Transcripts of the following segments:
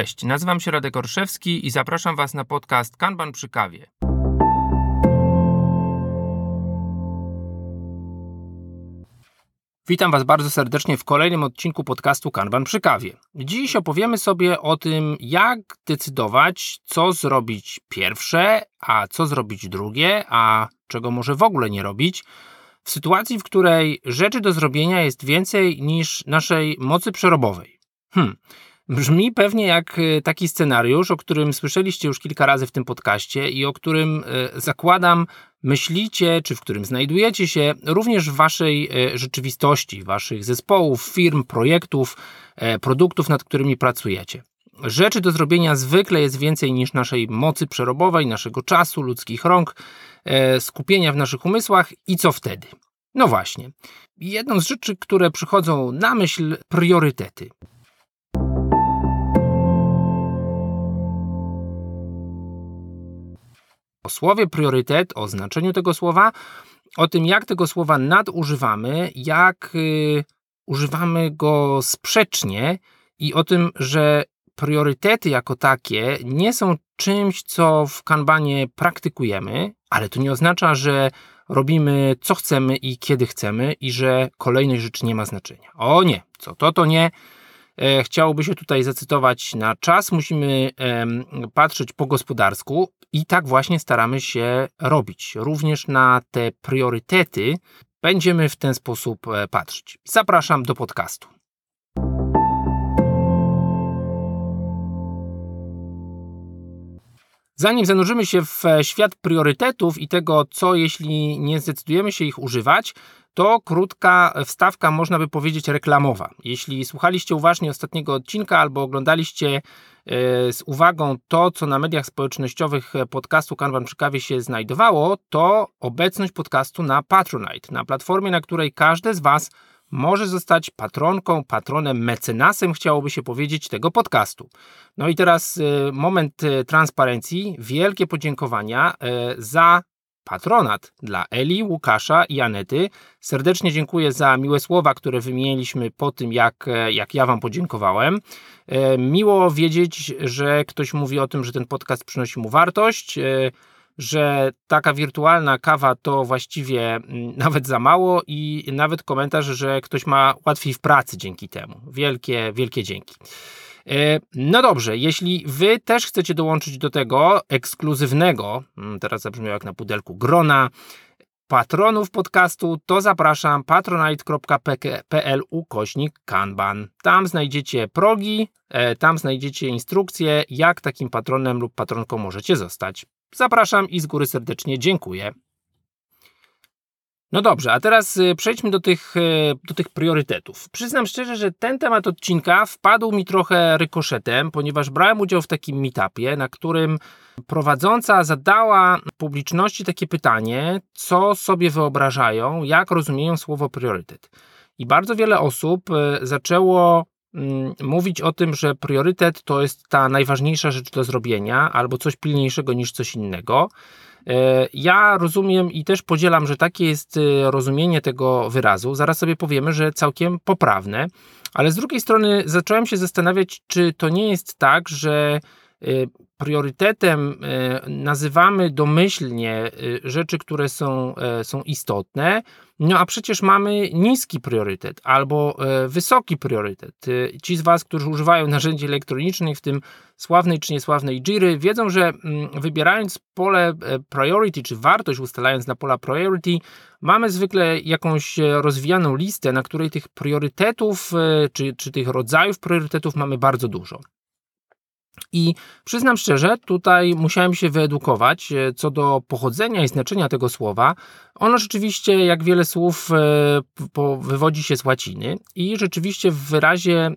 Cześć, nazywam się Radek Orszewski i zapraszam Was na podcast Kanban przy kawie. Witam Was bardzo serdecznie w kolejnym odcinku podcastu Kanban przy kawie. Dziś opowiemy sobie o tym, jak decydować, co zrobić pierwsze, a co zrobić drugie, a czego może w ogóle nie robić, w sytuacji, w której rzeczy do zrobienia jest więcej niż naszej mocy przerobowej. Hmm. Brzmi pewnie jak e, taki scenariusz, o którym słyszeliście już kilka razy w tym podcaście i o którym e, zakładam, myślicie, czy w którym znajdujecie się również w waszej e, rzeczywistości, waszych zespołów, firm, projektów, produktów, nad którymi pracujecie. Rzeczy do zrobienia zwykle jest więcej niż naszej mocy przerobowej, naszego czasu, ludzkich rąk, skupienia w naszych umysłach i co wtedy? No właśnie. Jedną z rzeczy, które przychodzą na myśl, priorytety. Słowie priorytet, o znaczeniu tego słowa, o tym, jak tego słowa nadużywamy, jak y, używamy go sprzecznie i o tym, że priorytety jako takie nie są czymś, co w kanbanie praktykujemy, ale to nie oznacza, że robimy co chcemy i kiedy chcemy i że kolejność rzeczy nie ma znaczenia. O nie, co to, to nie. E, chciałoby się tutaj zacytować na czas, musimy patrzeć po gospodarsku i tak właśnie staramy się robić. Również na te priorytety będziemy w ten sposób e, patrzeć. Zapraszam do podcastu. Zanim zanurzymy się w e, świat priorytetów i tego, co jeśli nie zdecydujemy się ich używać, to krótka wstawka, można by powiedzieć, reklamowa. Jeśli słuchaliście uważnie ostatniego odcinka albo oglądaliście e, z uwagą to, co na mediach społecznościowych podcastu Kanban przy kawie się znajdowało, to obecność podcastu na Patronite, na platformie, na której każdy z Was może zostać patronką, patronem, mecenasem, chciałoby się powiedzieć, tego podcastu. No i teraz e, moment e, transparencji. Wielkie podziękowania za patronat dla Eli, Łukasza i Anety. Serdecznie dziękuję za miłe słowa, które wymieniliśmy po tym, jak, jak ja Wam podziękowałem. E, miło wiedzieć, że ktoś mówi o tym, że ten podcast przynosi mu wartość, e, że taka wirtualna kawa to właściwie mm, nawet za mało i nawet komentarz, że ktoś ma łatwiej w pracy dzięki temu. Wielkie, wielkie dzięki. E, no dobrze, jeśli wy też chcecie dołączyć do tego ekskluzywnego, mm, teraz zabrzmiało jak na pudelku, grona patronów podcastu, to zapraszam patronite.pl ukośnik kanban. Tam znajdziecie progi, e, tam znajdziecie instrukcje, jak takim patronem lub patronką możecie zostać. Zapraszam i z góry serdecznie dziękuję. No dobrze, a teraz y, przejdźmy do tych, y, do tych priorytetów. Przyznam szczerze, że ten temat odcinka wpadł mi trochę rykoszetem, ponieważ brałem udział w takim meetupie, na którym prowadząca zadała publiczności takie pytanie, co sobie wyobrażają, jak rozumieją słowo priorytet. I bardzo wiele osób y, zaczęło mm, mówić o tym, że priorytet to jest ta najważniejsza rzecz do zrobienia, albo coś pilniejszego niż coś innego. E, ja rozumiem i też podzielam, że takie jest e, rozumienie tego wyrazu. Zaraz sobie powiemy, że całkiem poprawne, ale z drugiej strony zacząłem się zastanawiać, czy to nie jest tak, że priorytetem nazywamy domyślnie rzeczy, które są, są istotne, no a przecież mamy niski priorytet albo wysoki priorytet. Ci z Was, którzy używają narzędzi elektronicznych, w tym sławnej czy niesławnej Jiry, wiedzą, że mm, wybierając pole e, priority, czy wartość ustalając na pola priority, mamy zwykle jakąś e, rozwijaną listę, na której tych priorytetów, e, czy, czy tych rodzajów priorytetów mamy bardzo dużo. I przyznam szczerze, tutaj musiałem się wyedukować co do pochodzenia i znaczenia tego słowa. Ono rzeczywiście, jak wiele słów, wywodzi się z łaciny i rzeczywiście w wyrazie,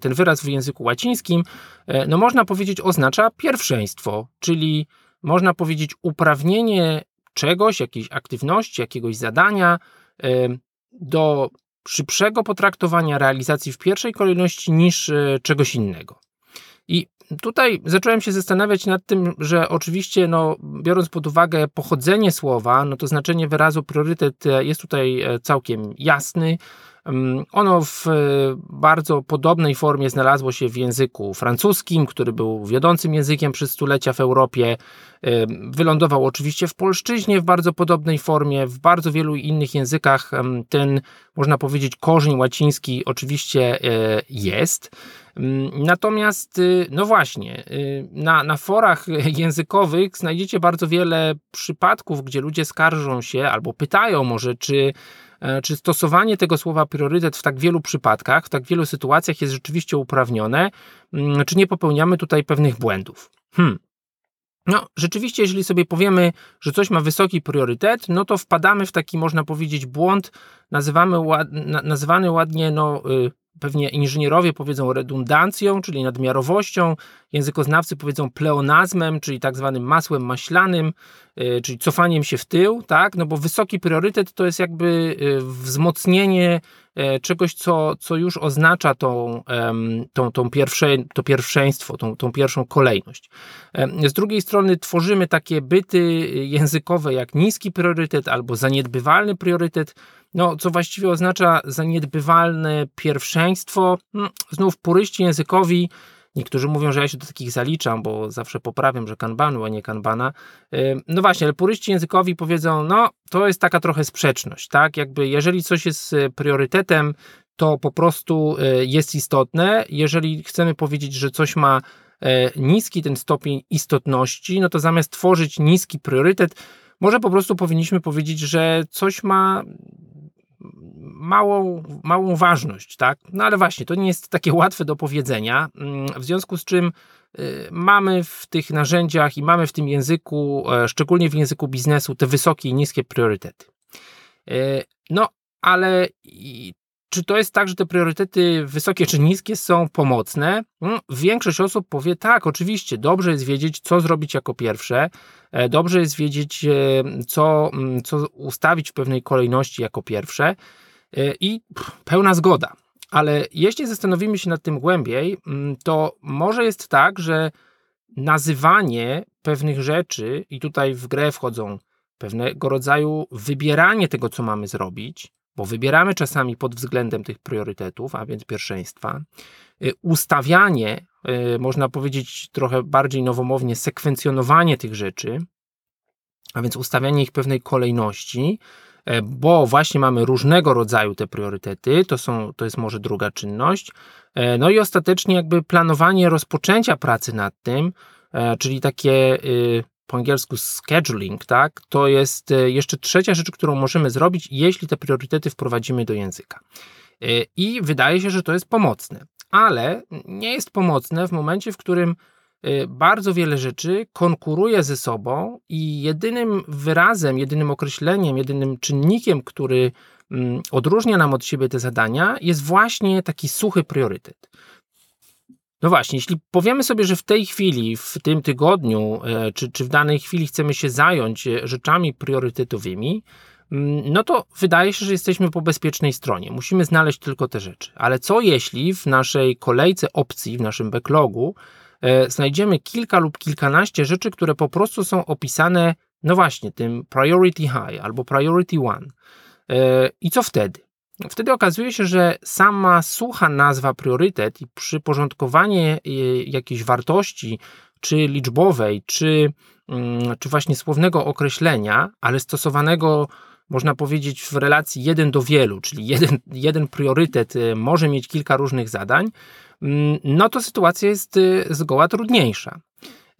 ten wyraz w języku łacińskim E, no można powiedzieć oznacza pierwszeństwo, czyli można powiedzieć uprawnienie czegoś, jakiejś aktywności, jakiegoś zadania e, do szybszego potraktowania realizacji w pierwszej kolejności niż e, czegoś innego. I tutaj zacząłem się zastanawiać nad tym, że oczywiście, no, biorąc pod uwagę pochodzenie słowa, no to znaczenie wyrazu priorytet jest tutaj całkiem jasny. Ono w bardzo podobnej formie znalazło się w języku francuskim, który był wiodącym językiem przez stulecia w Europie. Wylądował oczywiście w polszczyźnie w bardzo podobnej formie, w bardzo wielu innych językach ten, można powiedzieć, korzeń łaciński oczywiście e, jest. Natomiast, y, no właśnie, y, na, na forach językowych znajdziecie bardzo wiele przypadków, gdzie ludzie skarżą się albo pytają może, czy e, czy stosowanie tego słowa priorytet w tak wielu przypadkach, w tak wielu sytuacjach jest rzeczywiście uprawnione, czy nie popełniamy tutaj pewnych błędów. Hmm. No, rzeczywiście, jeżeli sobie powiemy, że coś ma wysoki priorytet, no to wpadamy w taki, można powiedzieć, błąd, nazywamy, nazywany ładnie, no, y, pewnie inżynierowie powiedzą redundancją, czyli nadmiarowością, językoznawcy powiedzą pleonazmem, czyli tak zwanym masłem maślanym, y, czyli cofaniem się w tył, tak? No bo wysoki priorytet to jest jakby y, wzmocnienie e, czegoś, co, co już oznacza tą, tą, tą pierwsze, to pierwszeństwo, tą, tą pierwszą kolejność. Z drugiej strony tworzymy takie byty językowe jak niski priorytet albo zaniedbywalny priorytet, no, co właściwie oznacza zaniedbywalne pierwszeństwo. Hmm, znów puryści językowi, niektórzy mówią, że ja się do takich zaliczam, bo zawsze poprawiam, że kanbanu, a nie kanbana. No właśnie, ale puryści językowi powiedzą, no, to jest taka trochę sprzeczność, tak? Jakby jeżeli coś jest e, priorytetem, to po prostu e, jest istotne. Jeżeli chcemy powiedzieć, że coś ma e, niski ten stopień istotności, no to zamiast tworzyć niski priorytet, może po prostu powinniśmy powiedzieć, że coś ma małą, małą ważność, tak? No ale właśnie, to nie jest takie łatwe do powiedzenia, mm, w związku z czym y, mamy w tych narzędziach i mamy w tym języku, e, szczególnie w języku biznesu, te wysokie i niskie priorytety. E, no, ale czy to jest tak, że te priorytety wysokie czy niskie są pomocne? Mm, większość osób powie tak, oczywiście, dobrze jest wiedzieć, co zrobić jako pierwsze, e, dobrze jest wiedzieć, co, mm, co ustawić w pewnej kolejności jako pierwsze, E, i pełna zgoda. Ale jeśli zastanowimy się nad tym głębiej, mm, to może jest tak, że nazywanie pewnych rzeczy, i tutaj w grę wchodzą pewnego rodzaju wybieranie tego, co mamy zrobić, bo wybieramy czasami pod względem tych priorytetów, a więc pierwszeństwa, e, ustawianie, e, można powiedzieć trochę bardziej nowomownie, sekwencjonowanie tych rzeczy, a więc ustawianie ich pewnej kolejności, E, bo właśnie mamy różnego rodzaju te priorytety, to, są, to jest może druga czynność. No i ostatecznie jakby planowanie rozpoczęcia pracy nad tym, czyli takie y, po angielsku scheduling, tak, to jest jeszcze trzecia rzecz, którą możemy zrobić, jeśli te priorytety wprowadzimy do języka. I wydaje się, że to jest pomocne, ale nie jest pomocne w momencie, w którym Y, bardzo wiele rzeczy konkuruje ze sobą i jedynym wyrazem, jedynym określeniem, jedynym czynnikiem, który mm, odróżnia nam od siebie te zadania, jest właśnie taki suchy priorytet. No właśnie, jeśli powiemy sobie, że w tej chwili, w tym tygodniu, e, czy, czy w danej chwili chcemy się zająć e, rzeczami priorytetowymi, mm, no to wydaje się, że jesteśmy po bezpiecznej stronie. Musimy znaleźć tylko te rzeczy. Ale co jeśli w naszej kolejce opcji, w naszym backlogu, E, znajdziemy kilka lub kilkanaście rzeczy, które po prostu są opisane, no właśnie, tym priority high albo priority one. E, I co wtedy? Wtedy okazuje się, że sama sucha nazwa priorytet i przyporządkowanie jakiejś wartości, czy liczbowej, czy, mm, czy właśnie słownego określenia, ale stosowanego można powiedzieć w relacji jeden do wielu, czyli jeden, jeden priorytet może mieć kilka różnych zadań, Mm, no to sytuacja jest y, zgoła trudniejsza.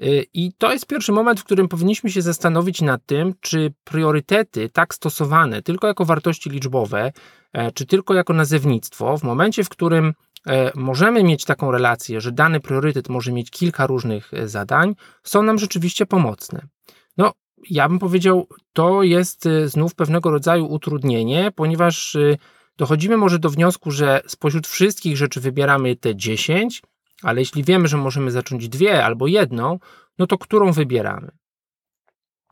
Y, I to jest pierwszy moment, w którym powinniśmy się zastanowić nad tym, czy priorytety tak stosowane tylko jako wartości liczbowe, e, czy tylko jako nazewnictwo, w momencie, w którym e, możemy mieć taką relację, że dany priorytet może mieć kilka różnych e, zadań, są nam rzeczywiście pomocne. No, ja bym powiedział, to jest znów pewnego rodzaju utrudnienie, ponieważ y, dochodzimy może do wniosku, że spośród wszystkich rzeczy wybieramy te 10, ale jeśli wiemy, że możemy zacząć dwie albo jedną, no to którą wybieramy?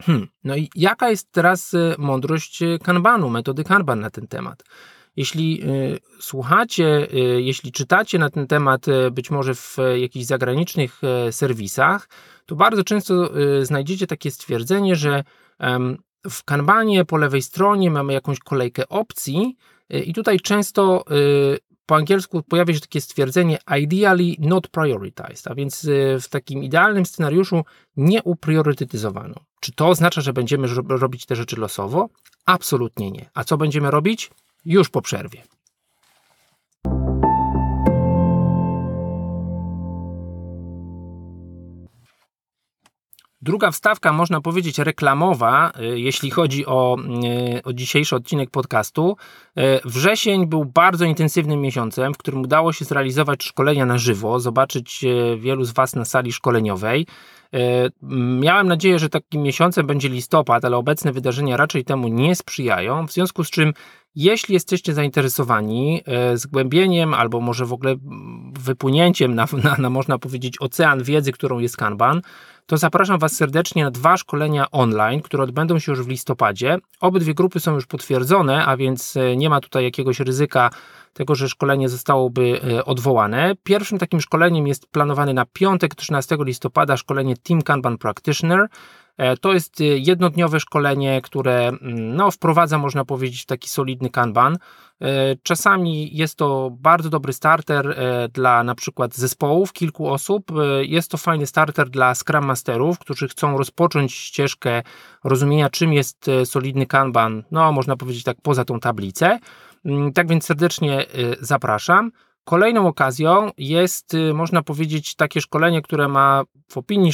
Hmm. No i jaka jest teraz y, mądrość y, Kanbanu, metody Kanban na ten temat? Jeśli y, słuchacie, jeśli czytacie na ten temat być może w jakichś zagranicznych serwisach, to bardzo często znajdziecie takie stwierdzenie, że w kanbanie po lewej stronie mamy jakąś kolejkę opcji I tutaj często po angielsku pojawia się takie stwierdzenie ideally not prioritized, a więc w takim idealnym scenariuszu nie upriorytetyzowano. Czy to oznacza, że będziemy robić te rzeczy losowo? Absolutnie nie. A co będziemy robić? Już po przerwie. Druga wstawka, można powiedzieć, reklamowa, y, jeśli chodzi o, y, o dzisiejszy odcinek podcastu. Y, wrzesień był bardzo intensywnym miesiącem, w którym udało się zrealizować szkolenia na żywo, zobaczyć wielu z Was na sali szkoleniowej. Miałem nadzieję, że takim miesiącem będzie listopad, ale obecne wydarzenia raczej temu nie sprzyjają, w związku z czym jeśli jesteście zainteresowani zgłębieniem albo może w ogóle wypłynięciem na, na, na, można powiedzieć, ocean wiedzy, którą jest Kanban, to zapraszam Was serdecznie na dwa szkolenia online, które odbędą się już w listopadzie. Obydwie grupy są już potwierdzone, a więc e, nie ma tutaj jakiegoś ryzyka tego, że szkolenie zostałoby e, odwołane. Pierwszym takim szkoleniem jest planowane na piątek 13 listopada szkolenie Team Kanban Practitioner. E, to jest jednodniowe szkolenie, które mm, no, wprowadza, można powiedzieć, taki solidny kanban. E, czasami jest to bardzo dobry starter e, dla na przykład zespołów, kilku osób. Jest to fajny starter dla Scrum Masterów, którzy chcą rozpocząć ścieżkę rozumienia, czym jest solidny Kanban, no można powiedzieć tak poza tą tablicę. Mm, tak więc serdecznie zapraszam. Kolejną okazją jest, można powiedzieć, takie szkolenie, które ma w opinii,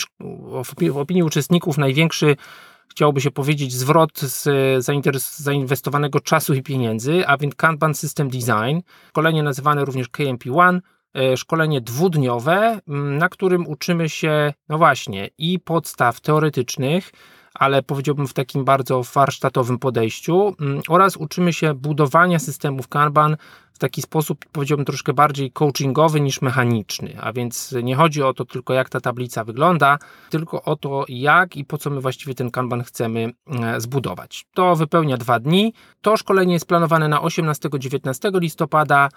w opinii uczestników największy chciałoby się powiedzieć, zwrot z zainwestowanego czasu i pieniędzy, a więc Kanban System Design, szkolenie nazywane również KMP1, e, szkolenie dwudniowe, na którym uczymy się, no właśnie, i podstaw teoretycznych, ale powiedziałbym w takim bardzo warsztatowym podejściu oraz uczymy się budowania systemów Kanban taki sposób, powiedziałbym, troszkę bardziej coachingowy niż mechaniczny. A więc nie chodzi o to tylko, jak ta tablica wygląda, tylko o to, jak i po co my właściwie ten kanban chcemy e, zbudować. To wypełnia dwa dni. To szkolenie jest planowane na 18-19 listopada.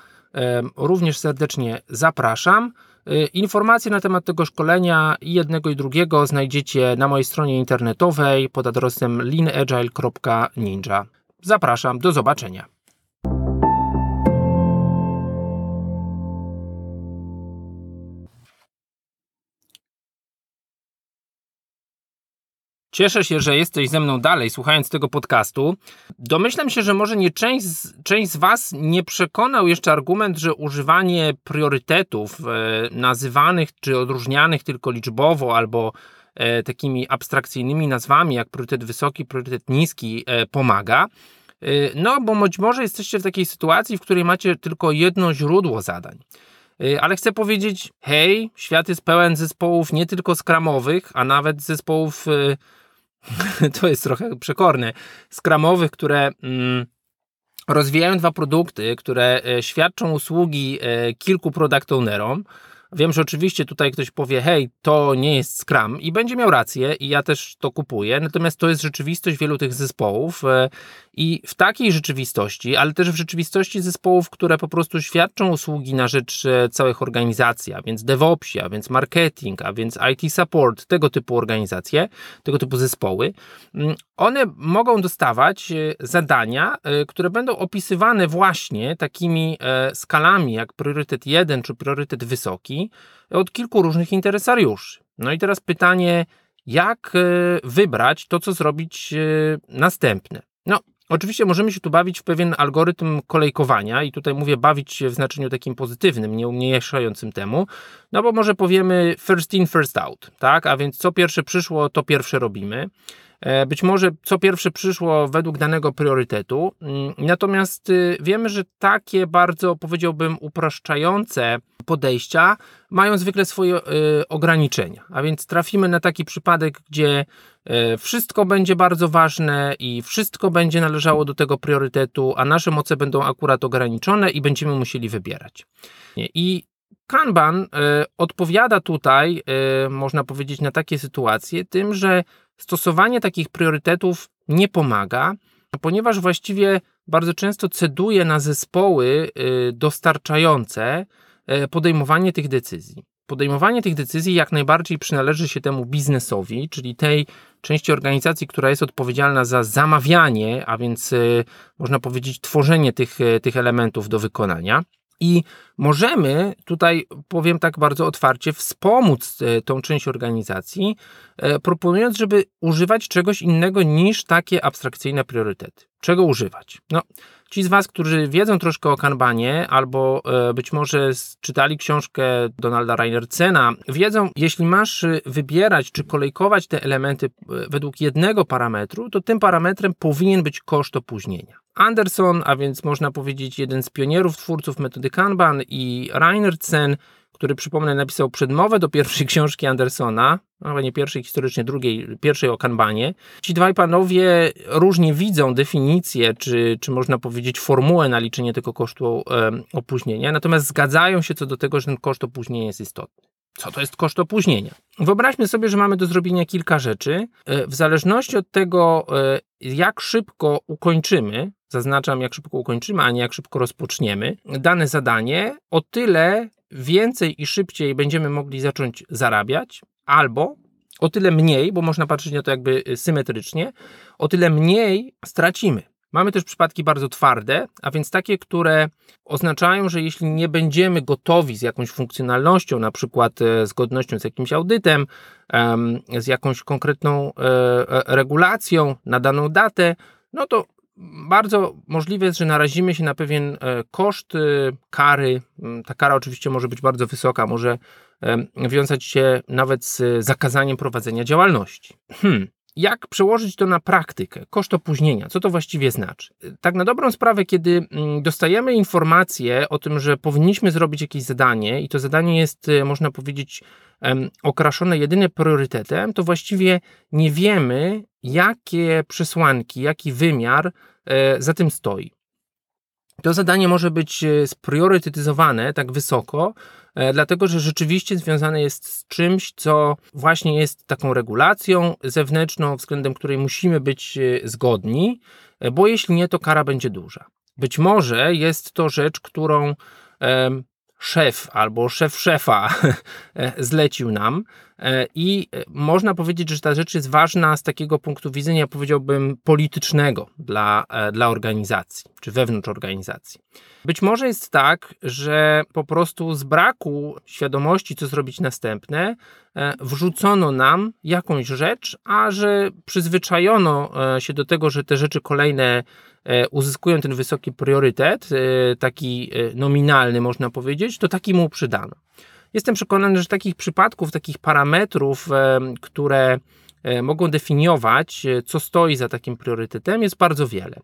Również serdecznie zapraszam. E, informacje na temat tego szkolenia i jednego i drugiego znajdziecie na mojej stronie internetowej pod adresem leanagile.ninja. Zapraszam, do zobaczenia. Cieszę się, że jesteś ze mną dalej, słuchając tego podcastu. Domyślam się, że może nie część, część z Was nie przekonał jeszcze argument, że używanie priorytetów e, nazywanych czy odróżnianych tylko liczbowo albo e, takimi abstrakcyjnymi nazwami, jak priorytet wysoki, priorytet niski, e, pomaga. E, no, bo być może jesteście w takiej sytuacji, w której macie tylko jedno źródło zadań. E, ale chcę powiedzieć, hej, świat jest pełen zespołów nie tylko skramowych, a nawet zespołów e, to jest trochę przekorne, skramowych, które mm, rozwijają dwa produkty, które e, świadczą usługi e, kilku product ownerom, Wiem, że oczywiście tutaj ktoś powie, hej, to nie jest Scrum i będzie miał rację i ja też to kupuję, natomiast to jest rzeczywistość wielu tych zespołów e, i w takiej rzeczywistości, ale też w rzeczywistości zespołów, które po prostu świadczą usługi na rzecz e, całych organizacji, a więc DevOpsi, a więc marketing, a więc IT support, tego typu organizacje, tego typu zespoły, mm, one mogą dostawać e, zadania, które będą opisywane właśnie takimi skalami jak priorytet 1 czy priorytet wysoki, od kilku różnych interesariuszy. No i teraz pytanie, jak e, wybrać to, co zrobić e, następne? No, Oczywiście możemy się tu bawić w pewien algorytm kolejkowania i tutaj mówię bawić się w znaczeniu takim pozytywnym, nie umniejszającym temu, no bo może powiemy first in, first out, tak? A więc co pierwsze przyszło, to pierwsze robimy. E, być może co pierwsze przyszło według danego priorytetu, mm, natomiast y, wiemy, że takie bardzo, powiedziałbym, upraszczające podejścia mają zwykle swoje y, ograniczenia. A więc trafimy na taki przypadek, gdzie y, wszystko będzie bardzo ważne i wszystko będzie należało do tego priorytetu, a nasze moce będą akurat ograniczone i będziemy musieli wybierać. I Kanban odpowiada tutaj, można powiedzieć, na takie sytuacje tym, że stosowanie takich priorytetów nie pomaga, ponieważ właściwie bardzo często ceduje na zespoły y, dostarczające y, podejmowanie tych decyzji. podejmowanie tych decyzji jak najbardziej przynależy się temu biznesowi, czyli tej części organizacji, która jest odpowiedzialna za zamawianie, a więc y, można powiedzieć tworzenie tych, y, tych elementów do wykonania. I możemy tutaj, powiem tak bardzo otwarcie, wspomóc e, tą część organizacji, e, proponując, żeby używać czegoś innego niż takie abstrakcyjne priorytety. Czego używać? No, ci z Was, którzy wiedzą troszkę o Kanbanie, albo e, być może czytali książkę Donalda Reinercena, wiedzą, jeśli masz wybierać czy kolejkować te elementy według jednego parametru, to tym parametrem powinien być koszt opóźnienia. Anderson, a więc można powiedzieć jeden z pionierów twórców metody Kanban i Reinertsen, który przypomnę napisał przedmowę do pierwszej książki Andersona, no, nie pierwszej historycznie, drugiej, pierwszej o Kanbanie. Ci dwaj panowie różnie widzą definicję, czy, czy można powiedzieć formułę naliczenia tego kosztu e, opóźnienia, natomiast zgadzają się co do tego, że ten koszt opóźnienia jest istotny. Co to jest koszt opóźnienia? Wyobraźmy sobie, że mamy do zrobienia kilka rzeczy. E, w zależności od tego, e, jak szybko ukończymy, zaznaczam jak szybko ukończymy, a nie jak szybko rozpoczniemy dane zadanie, o tyle więcej i szybciej będziemy mogli zacząć zarabiać, albo o tyle mniej, bo można patrzeć na to jakby symetrycznie, o tyle mniej stracimy. Mamy też przypadki bardzo twarde, a więc takie, które oznaczają, że jeśli nie będziemy gotowi z jakąś funkcjonalnością, na przykład e, zgodnością z jakimś audytem, z jakąś konkretną e, e, regulacją na daną datę, no to bardzo możliwe jest, że narazimy się na pewien koszt kary. Mm, ta kara oczywiście może być bardzo wysoka, może wiązać się nawet z zakazaniem prowadzenia działalności. Hmm jak przełożyć to na praktykę, koszt opóźnienia, co to właściwie znaczy? Tak na dobrą sprawę, kiedy mm, dostajemy informację o tym, że powinniśmy zrobić jakieś zadanie i to zadanie jest, e, można powiedzieć, okraszone jedynie priorytetem, to właściwie nie wiemy, jakie przesłanki, jaki wymiar e, za tym stoi. To zadanie może być e, spriorytetyzowane tak wysoko, E, dlatego że rzeczywiście związane jest z czymś, co właśnie jest taką regulacją zewnętrzną, względem której musimy być e, zgodni, bo jeśli nie, to kara będzie duża. Być może jest to rzecz, którą szef albo szef szefa zlecił nam i można powiedzieć, że ta rzecz jest ważna z takiego punktu widzenia, powiedziałbym, politycznego dla, dla organizacji czy wewnątrz organizacji. Być może jest tak, że po prostu z braku świadomości, co zrobić następne, e, wrzucono nam jakąś rzecz, a że przyzwyczajono e, się do tego, że te rzeczy kolejne e, uzyskują ten wysoki priorytet, taki nominalny można powiedzieć, to taki mu przydano. Jestem przekonany, że takich przypadków, takich parametrów, które mogą definiować, co stoi za takim priorytetem, jest bardzo wiele.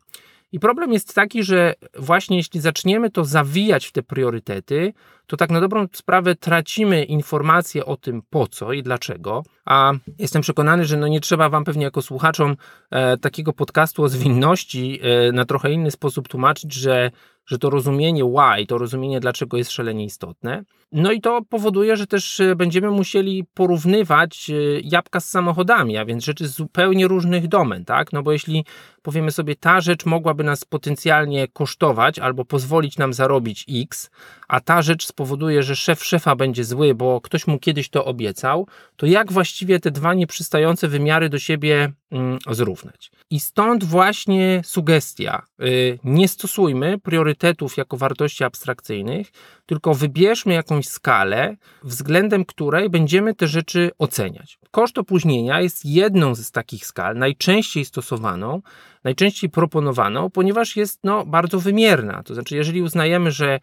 I problem jest taki, że właśnie jeśli zaczniemy to zawijać w te priorytety, to tak na dobrą sprawę tracimy informacje o tym po co i dlaczego. A jestem przekonany, że no nie trzeba Wam pewnie jako słuchaczom e, takiego podcastu o zwinności e, na trochę inny sposób tłumaczyć, że że to rozumienie why, to rozumienie dlaczego jest szalenie istotne. No i to powoduje, że też e, będziemy musieli porównywać e, jabłka z samochodami, a więc rzeczy z zupełnie różnych domen, tak? No bo jeśli powiemy sobie, ta rzecz mogłaby nas potencjalnie kosztować albo pozwolić nam zarobić X, a ta rzecz spowoduje, że szef szefa będzie zły, bo ktoś mu kiedyś to obiecał, to jak właściwie te dwa nieprzystające wymiary do siebie mm, zrównać? I stąd właśnie sugestia. Y, nie stosujmy priorytetów jako wartości abstrakcyjnych, tylko wybierzmy jakąś skalę, względem której będziemy te rzeczy oceniać. Koszt opóźnienia jest jedną z takich skal, najczęściej stosowaną, najczęściej proponowaną, ponieważ jest no, bardzo wymierna. To znaczy, jeżeli uznajemy, że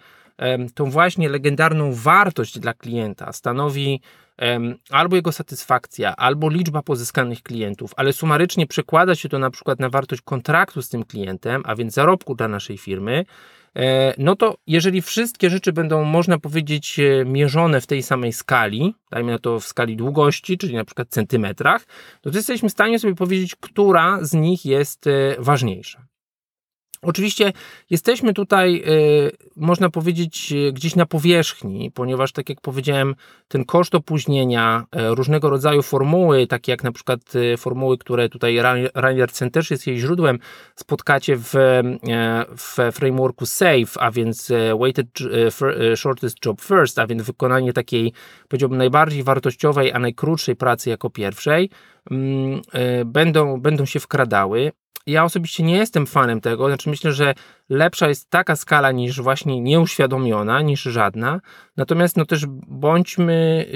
tą właśnie legendarną wartość dla klienta stanowi albo jego satysfakcja, albo liczba pozyskanych klientów, ale sumarycznie przekłada się to na przykład na wartość kontraktu z tym klientem, a więc zarobku dla naszej firmy, no to jeżeli wszystkie rzeczy będą, można powiedzieć, e, mierzone w tej samej skali, dajmy na to w skali długości, czyli na przykład centymetrach, to jesteśmy w stanie sobie powiedzieć, która z nich jest e, ważniejsza. Oczywiście jesteśmy tutaj, y, można powiedzieć, y, gdzieś na powierzchni, ponieważ, tak jak powiedziałem, ten koszt opóźnienia, y, różnego rodzaju formuły, takie jak na przykład formuły, które tutaj Reinhardsen też jest jej źródłem, spotkacie w, w frameworku SAFE, a więc Weighted Shortest Job First, a więc wykonanie takiej, powiedziałbym, najbardziej wartościowej, a najkrótszej pracy jako pierwszej, mm, będą, będą się wkradały ja osobiście nie jestem fanem tego, znaczy myślę, że lepsza jest taka skala niż właśnie nieuświadomiona, niż żadna. Natomiast no też bądźmy,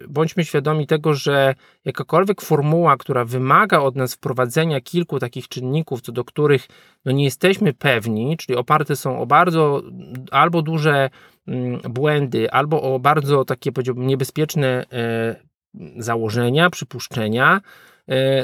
yy, bądźmy świadomi tego, że jakakolwiek formuła, która wymaga od nas wprowadzenia kilku takich czynników, co do których no nie jesteśmy pewni, czyli oparte są o bardzo albo duże yy, błędy, albo o bardzo takie powiedziałbym niebezpieczne yy, założenia, przypuszczenia,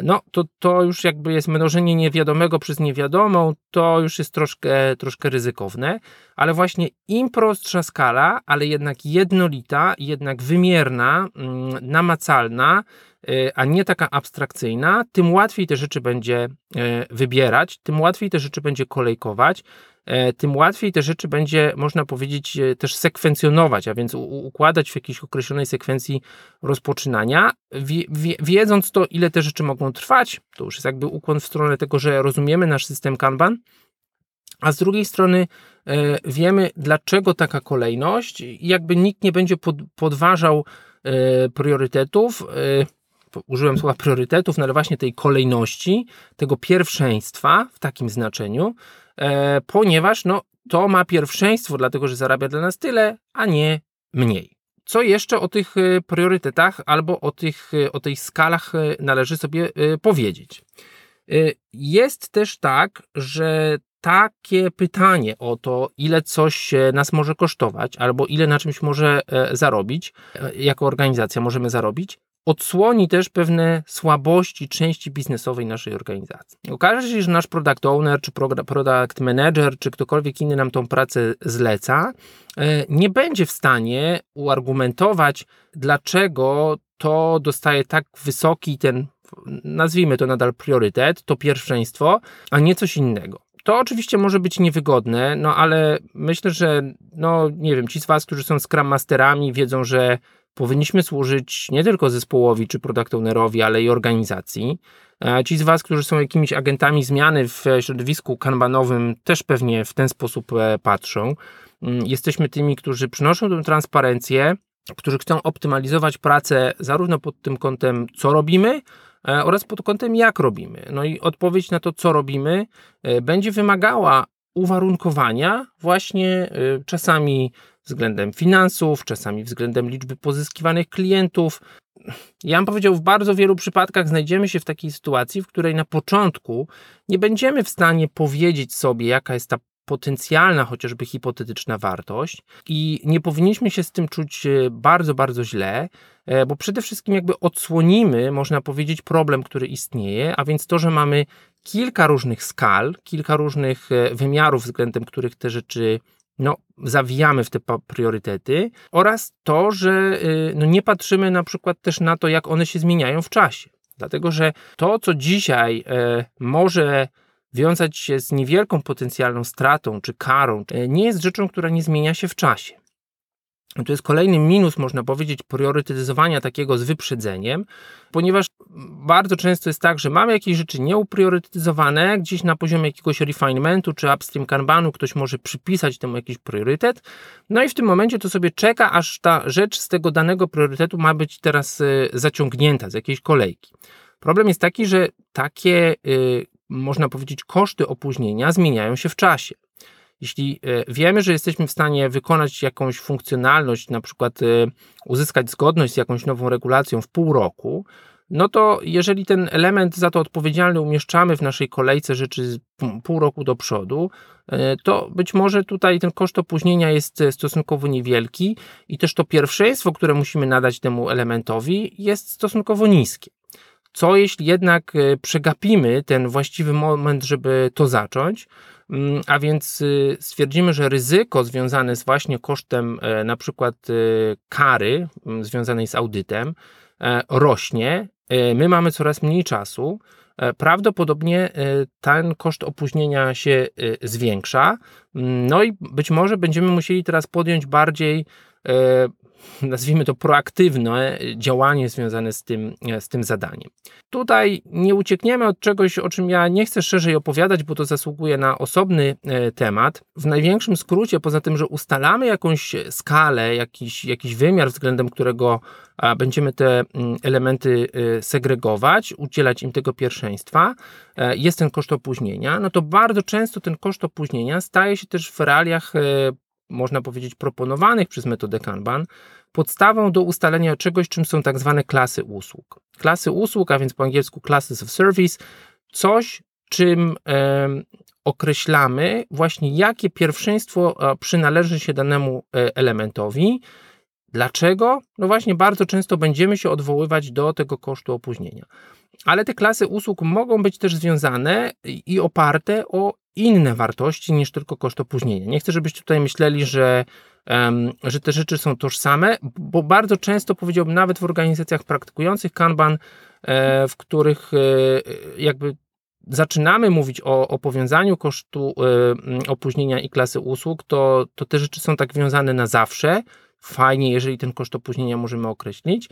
no to, to już jakby jest mnożenie niewiadomego przez niewiadomą, to już jest troszkę, troszkę ryzykowne, ale właśnie im prostsza skala, ale jednak jednolita, jednak wymierna, mm, namacalna, e, a nie taka abstrakcyjna, tym łatwiej te rzeczy będzie e, wybierać, tym łatwiej te rzeczy będzie kolejkować, E, tym łatwiej te rzeczy będzie, można powiedzieć, też sekwencjonować, a więc układać w jakiejś określonej sekwencji rozpoczynania. Wiedząc to, ile te rzeczy mogą trwać, to już jest jakby ukłon w stronę tego, że rozumiemy nasz system Kanban, a z drugiej strony wiemy, dlaczego taka kolejność i jakby nikt nie będzie podważał priorytetów użyłem słowa priorytetów, no ale właśnie tej kolejności, tego pierwszeństwa w takim znaczeniu, E, ponieważ no, to ma pierwszeństwo, dlatego że zarabia dla nas tyle, a nie mniej. Co jeszcze o tych e, priorytetach albo o tych, e, o tych skalach należy sobie powiedzieć? Jest też tak, że takie pytanie o to, ile coś nas może kosztować, albo ile na czymś może zarobić, jako organizacja możemy zarobić, odsłoni też pewne słabości części biznesowej naszej organizacji. Okaże się, że nasz product owner, czy product manager, czy ktokolwiek inny nam tą pracę zleca, e, nie będzie w stanie uargumentować, dlaczego to dostaje tak wysoki ten, nazwijmy to nadal priorytet, to pierwszeństwo, a nie coś innego. To oczywiście może być niewygodne, no ale myślę, że no nie wiem, ci z Was, którzy są Scrum Masterami wiedzą, że powinniśmy służyć nie tylko zespołowi czy product ownerowi, ale i organizacji. Ci z Was, którzy są jakimiś agentami zmiany w środowisku kanbanowym, też pewnie w ten sposób e, patrzą. Mm, jesteśmy tymi, którzy przynoszą tę transparencję, którzy chcą optymalizować pracę zarówno pod tym kątem, co robimy, e, oraz pod kątem, jak robimy. No i odpowiedź na to, co robimy, e, będzie wymagała uwarunkowania właśnie czasami względem finansów, czasami względem liczby pozyskiwanych klientów. Ja bym powiedział, w bardzo wielu przypadkach znajdziemy się w takiej sytuacji, w której na początku nie będziemy w stanie powiedzieć sobie, jaka jest ta potencjalna, chociażby hipotetyczna wartość, i nie powinniśmy się z tym czuć e, bardzo, bardzo źle, e, bo przede wszystkim jakby odsłonimy, można powiedzieć, problem, który istnieje, a więc to, że mamy kilka różnych skal, kilka różnych e, wymiarów, względem których te rzeczy no, zawijamy w te priorytety oraz to, że y, no, nie patrzymy na przykład też na to, jak one się zmieniają w czasie. Dlatego, że to, co dzisiaj e, może wiązać się z niewielką potencjalną stratą czy karą, e, nie jest rzeczą, która nie zmienia się w czasie. To jest kolejny minus, można powiedzieć, priorytetyzowania takiego z wyprzedzeniem, ponieważ bardzo często jest tak, że mamy jakieś rzeczy nieupriorytetyzowane, gdzieś na poziomie jakiegoś refinementu czy upstream kanbanu ktoś może przypisać temu jakiś priorytet, no i w tym momencie to sobie czeka, aż ta rzecz z tego danego priorytetu ma być teraz y, zaciągnięta z jakiejś kolejki. Problem jest taki, że takie, y, można powiedzieć, koszty opóźnienia zmieniają się w czasie. Jeśli e, wiemy, że jesteśmy w stanie wykonać jakąś funkcjonalność, na przykład e, uzyskać zgodność z jakąś nową regulacją w pół roku, no to jeżeli ten element za to odpowiedzialny umieszczamy w naszej kolejce rzeczy pół roku do przodu, e, to być może tutaj ten koszt opóźnienia jest stosunkowo niewielki i też to pierwszeństwo, które musimy nadać temu elementowi, jest stosunkowo niskie. Co jeśli jednak przegapimy ten właściwy moment, żeby to zacząć, Mm, a więc y, stwierdzimy, że ryzyko związane z właśnie kosztem e, na przykład y, kary mm, związanej z audytem e, rośnie, e, my mamy coraz mniej czasu, prawdopodobnie ten koszt opóźnienia się zwiększa. No i być może będziemy musieli teraz podjąć bardziej nazwijmy to proaktywne działanie związane z tym, z tym zadaniem. Tutaj nie uciekniemy od czegoś, o czym ja nie chcę szerzej opowiadać, bo to zasługuje na osobny e, temat. W największym skrócie, poza tym, że ustalamy jakąś skalę, jakiś, jakiś wymiar, względem którego będziemy te mm, elementy e, segregować, udzielać im tego pierwszeństwa, e, jest ten koszt opóźnienia, no to bardzo często ten koszt opóźnienia staje się też w realiach można powiedzieć, proponowanych przez metodę Kanban, podstawą do ustalenia czegoś, czym są tak zwane klasy usług. Klasy usług, a więc po angielsku classes of service, coś, czym e, określamy właśnie, jakie pierwszeństwo e, przynależy się danemu e, elementowi. Dlaczego? No właśnie, bardzo często będziemy się odwoływać do tego kosztu opóźnienia. Ale te klasy usług mogą być też związane i oparte o inne wartości niż tylko koszt opóźnienia. Nie chcę, żebyście tutaj myśleli, że, um, że te rzeczy są tożsame, bo bardzo często powiedziałbym, nawet w organizacjach praktykujących Kanban, e, w których e, jakby zaczynamy mówić o, o powiązaniu kosztu e, opóźnienia i klasy usług, to, to te rzeczy są tak wiązane na zawsze. Fajnie, jeżeli ten koszt opóźnienia możemy określić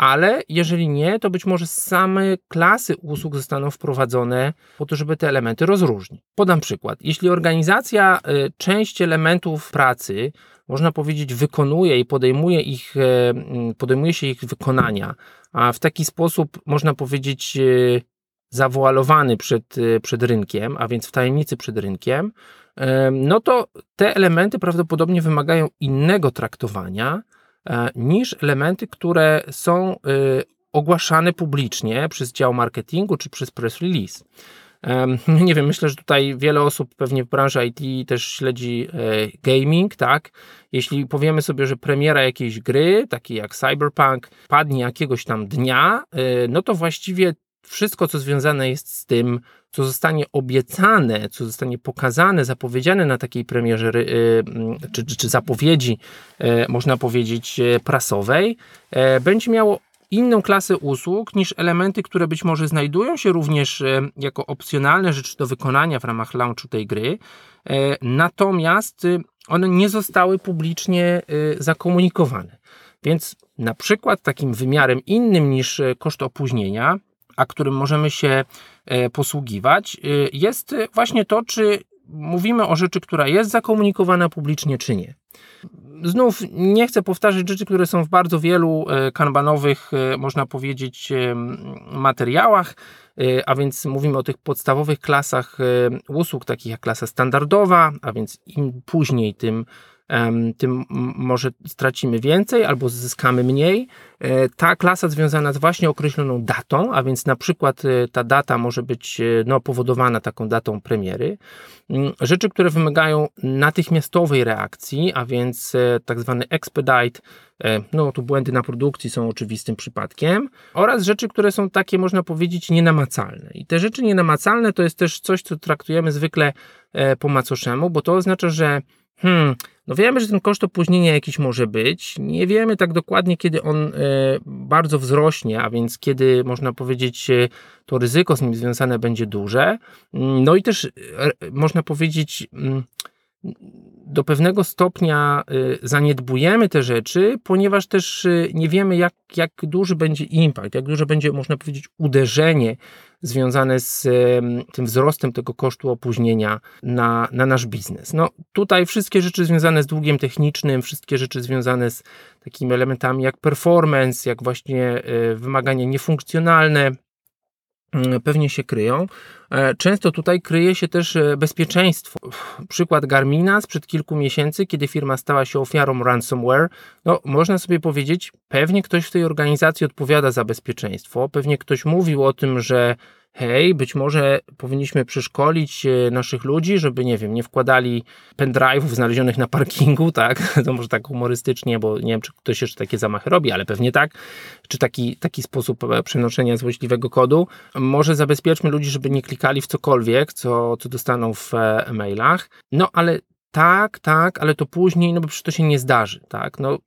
ale jeżeli nie, to być może same klasy usług zostaną wprowadzone po to, żeby te elementy rozróżnić. Podam przykład. Jeśli organizacja y, część elementów pracy, można powiedzieć, wykonuje i podejmuje, ich, y, mm, podejmuje się ich wykonania, a w taki sposób, można powiedzieć, y, zawoalowany przed, przed rynkiem, a więc w tajemnicy przed rynkiem, no to te elementy prawdopodobnie wymagają innego traktowania niż elementy, które są y, ogłaszane publicznie przez dział marketingu czy przez press release. Nie wiem, myślę, że tutaj wiele osób pewnie w branży IT też śledzi e, gaming, tak? Jeśli powiemy sobie, że premiera jakiejś gry, takiej jak Cyberpunk, padnie jakiegoś tam dnia, e, no to właściwie wszystko, co związane jest z tym, co zostanie obiecane, co zostanie pokazane, zapowiedziane na takiej premierze, y, mm, czy, czy, zapowiedzi, e, można powiedzieć, prasowej, będzie miało inną klasę usług niż elementy, które być może znajdują się również jako opcjonalne rzeczy do wykonania w ramach launchu tej gry. Natomiast one nie zostały publicznie zakomunikowane. Więc na przykład takim wymiarem innym niż koszt opóźnienia a którym możemy się e, posługiwać, e, jest właśnie to, czy mówimy o rzeczy, która jest zakomunikowana publicznie, czy nie. Znów nie chcę powtarzać rzeczy, które są w bardzo wielu e, kanbanowych, można powiedzieć, materiałach, a więc mówimy o tych podstawowych klasach usług, takich jak klasa standardowa, a więc im później, tym tym może stracimy więcej albo zyskamy mniej. E, ta klasa związana jest właśnie określoną datą, a więc na przykład e, ta data może być e, no, powodowana taką datą premiery. Mm, rzeczy, które wymagają natychmiastowej reakcji, a więc tak zwany expedite, no tu błędy na produkcji są oczywistym przypadkiem, oraz rzeczy, które są takie, można powiedzieć, nienamacalne. I te rzeczy nienamacalne to jest też coś, co traktujemy zwykle po macoszemu, bo to oznacza, że hmm, no wiemy, że ten koszt opóźnienia jakiś może być. Nie wiemy tak dokładnie, kiedy on e, bardzo wzrośnie, a więc kiedy można powiedzieć, e, to ryzyko z nim związane będzie duże. Mm, no i też e, można powiedzieć, mm, do pewnego stopnia zaniedbujemy te rzeczy, ponieważ też nie wiemy, jak, jak duży będzie impact, jak duże będzie, można powiedzieć, uderzenie związane z tym wzrostem tego kosztu opóźnienia na, na nasz biznes. No tutaj wszystkie rzeczy związane z długiem technicznym, wszystkie rzeczy związane z takimi elementami jak performance, jak właśnie wymagania niefunkcjonalne, pewnie się kryją. E, często tutaj kryje się też e, bezpieczeństwo. Przykład Garmina sprzed kilku miesięcy, kiedy firma stała się ofiarą ransomware. No, można sobie powiedzieć, pewnie ktoś w tej organizacji odpowiada za bezpieczeństwo, pewnie ktoś mówił o tym, że hej, być może powinniśmy przeszkolić e, naszych ludzi, żeby, nie wiem, nie wkładali pendrive'ów znalezionych na parkingu, tak, to może tak humorystycznie, bo nie wiem, czy ktoś jeszcze takie zamachy robi, ale pewnie tak, czy taki, taki sposób e, przenoszenia złośliwego kodu. Może zabezpieczmy ludzi, żeby nie klikali w cokolwiek, co, co dostaną w e, mailach, no ale tak, tak, ale to później, no bo przecież to się nie zdarzy, tak, no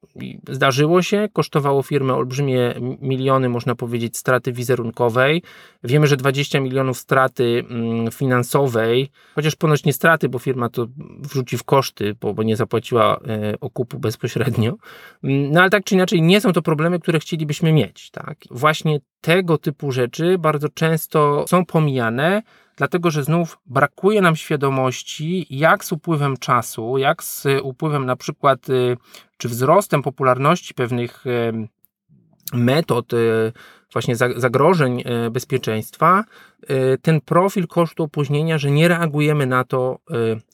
zdarzyło się, kosztowało firmę olbrzymie miliony, można powiedzieć, straty wizerunkowej, wiemy, że 20 milionów straty mm, finansowej, chociaż ponoć nie straty, bo firma to wrzuci w koszty, bo, bo nie zapłaciła e, okupu bezpośrednio, mm, no ale tak czy inaczej nie są to problemy, które chcielibyśmy mieć, tak, właśnie tego typu rzeczy bardzo często są pomijane, dlatego że znów brakuje nam świadomości, jak z upływem czasu, jak z upływem na przykład, y, czy wzrostem popularności pewnych y, metod y, właśnie zagrożeń bezpieczeństwa, ten profil kosztu opóźnienia, że nie reagujemy na to,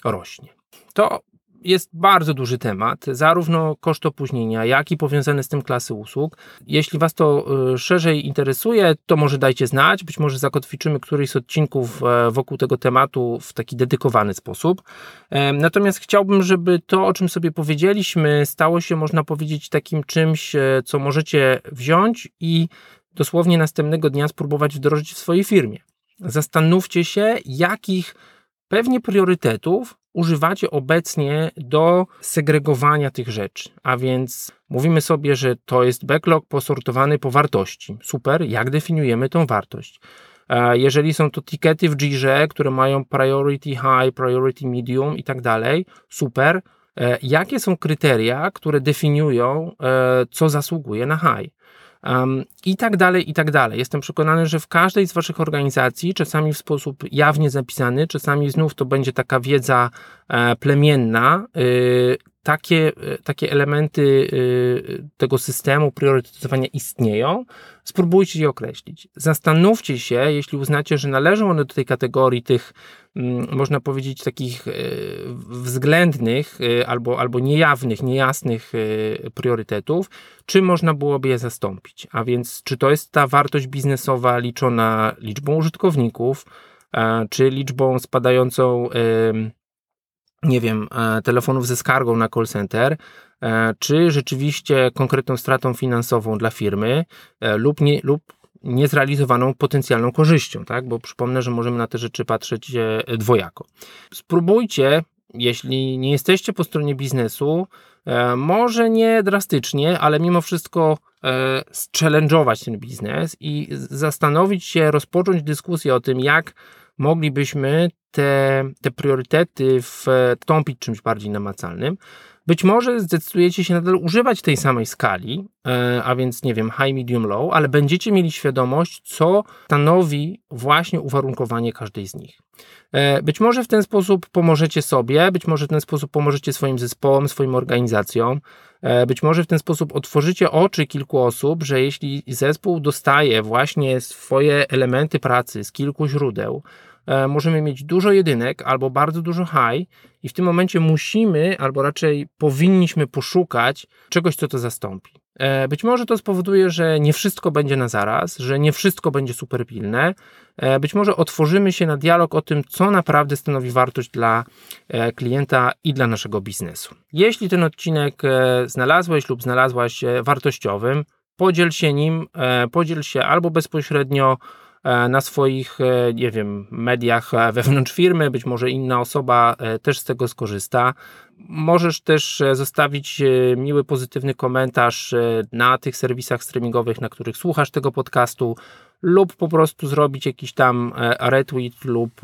rośnie. To jest bardzo duży temat, zarówno koszt opóźnienia, jak i powiązane z tym klasy usług. Jeśli Was to y, szerzej interesuje, to może dajcie znać, być może zakotwiczymy któryś z odcinków e, wokół tego tematu w taki dedykowany sposób. E, natomiast chciałbym, żeby to, o czym sobie powiedzieliśmy, stało się, można powiedzieć, takim czymś, e, co możecie wziąć i dosłownie następnego dnia spróbować wdrożyć w swojej firmie. Zastanówcie się, jakich pewnie priorytetów używacie obecnie do segregowania tych rzeczy. A więc mówimy sobie, że to jest backlog posortowany po wartości. Super, jak definiujemy tą wartość? Jeżeli są to tikety w Jirze, które mają priority high, priority medium i tak dalej, super. E, jakie są kryteria, które definiują, e, co zasługuje na high? Um, I tak dalej, i tak dalej. Jestem przekonany, że w każdej z Waszych organizacji, czasami w sposób jawnie zapisany, czasami znów to będzie taka wiedza e, plemienna, y, takie, e, takie elementy y, tego systemu priorytetyzowania istnieją, spróbujcie je określić. Zastanówcie się, jeśli uznacie, że należą one do tej kategorii tych, mm, można powiedzieć, takich e, względnych e, albo, albo niejawnych, niejasnych priorytetów, czy można byłoby je zastąpić. A więc, czy to jest ta wartość biznesowa liczona liczbą użytkowników, czy liczbą spadającą nie wiem, e, telefonów ze skargą na call center, e, czy rzeczywiście konkretną stratą finansową dla firmy e, lub, nie, lub niezrealizowaną potencjalną korzyścią, tak? Bo przypomnę, że możemy na te rzeczy patrzeć dwojako. Spróbujcie, jeśli nie jesteście po stronie biznesu, może nie drastycznie, ale mimo wszystko challenge'ować ten biznes i zastanowić się, rozpocząć dyskusję o tym, jak moglibyśmy te, te priorytety wtąpić czymś bardziej namacalnym. Być może zdecydujecie się nadal używać tej samej skali, e, a więc nie wiem, high, medium, low, ale będziecie mieli świadomość, co stanowi właśnie uwarunkowanie każdej z nich. E, być może w ten sposób pomożecie sobie, być może w ten sposób pomożecie swoim zespołom, swoim organizacjom, e, być może w ten sposób otworzycie oczy kilku osób, że jeśli zespół dostaje właśnie swoje elementy pracy z kilku źródeł, możemy mieć dużo jedynek albo bardzo dużo high i w tym momencie musimy, albo raczej powinniśmy poszukać czegoś, co to zastąpi. E, być może to spowoduje, że nie wszystko będzie na zaraz, że nie wszystko będzie super pilne. E, być może otworzymy się na dialog o tym, co naprawdę stanowi wartość dla klienta i dla naszego biznesu. Jeśli ten odcinek znalazłeś lub znalazłaś wartościowym, podziel się nim, podziel się albo bezpośrednio E, na swoich, e, nie wiem, mediach e, wewnątrz firmy, być może inna osoba też z tego skorzysta. Możesz też zostawić miły, pozytywny komentarz na tych serwisach streamingowych, na których słuchasz tego podcastu, lub po prostu zrobić jakiś tam retweet lub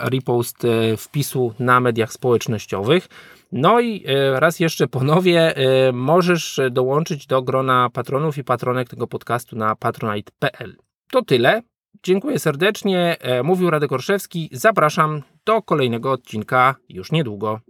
repost wpisu na mediach społecznościowych. No i raz jeszcze ponowię, możesz dołączyć do grona patronów i patronek tego podcastu na patronite.pl. To tyle. Dziękuję serdecznie. E, mówił Radek Orszewski. Zapraszam do kolejnego odcinka już niedługo.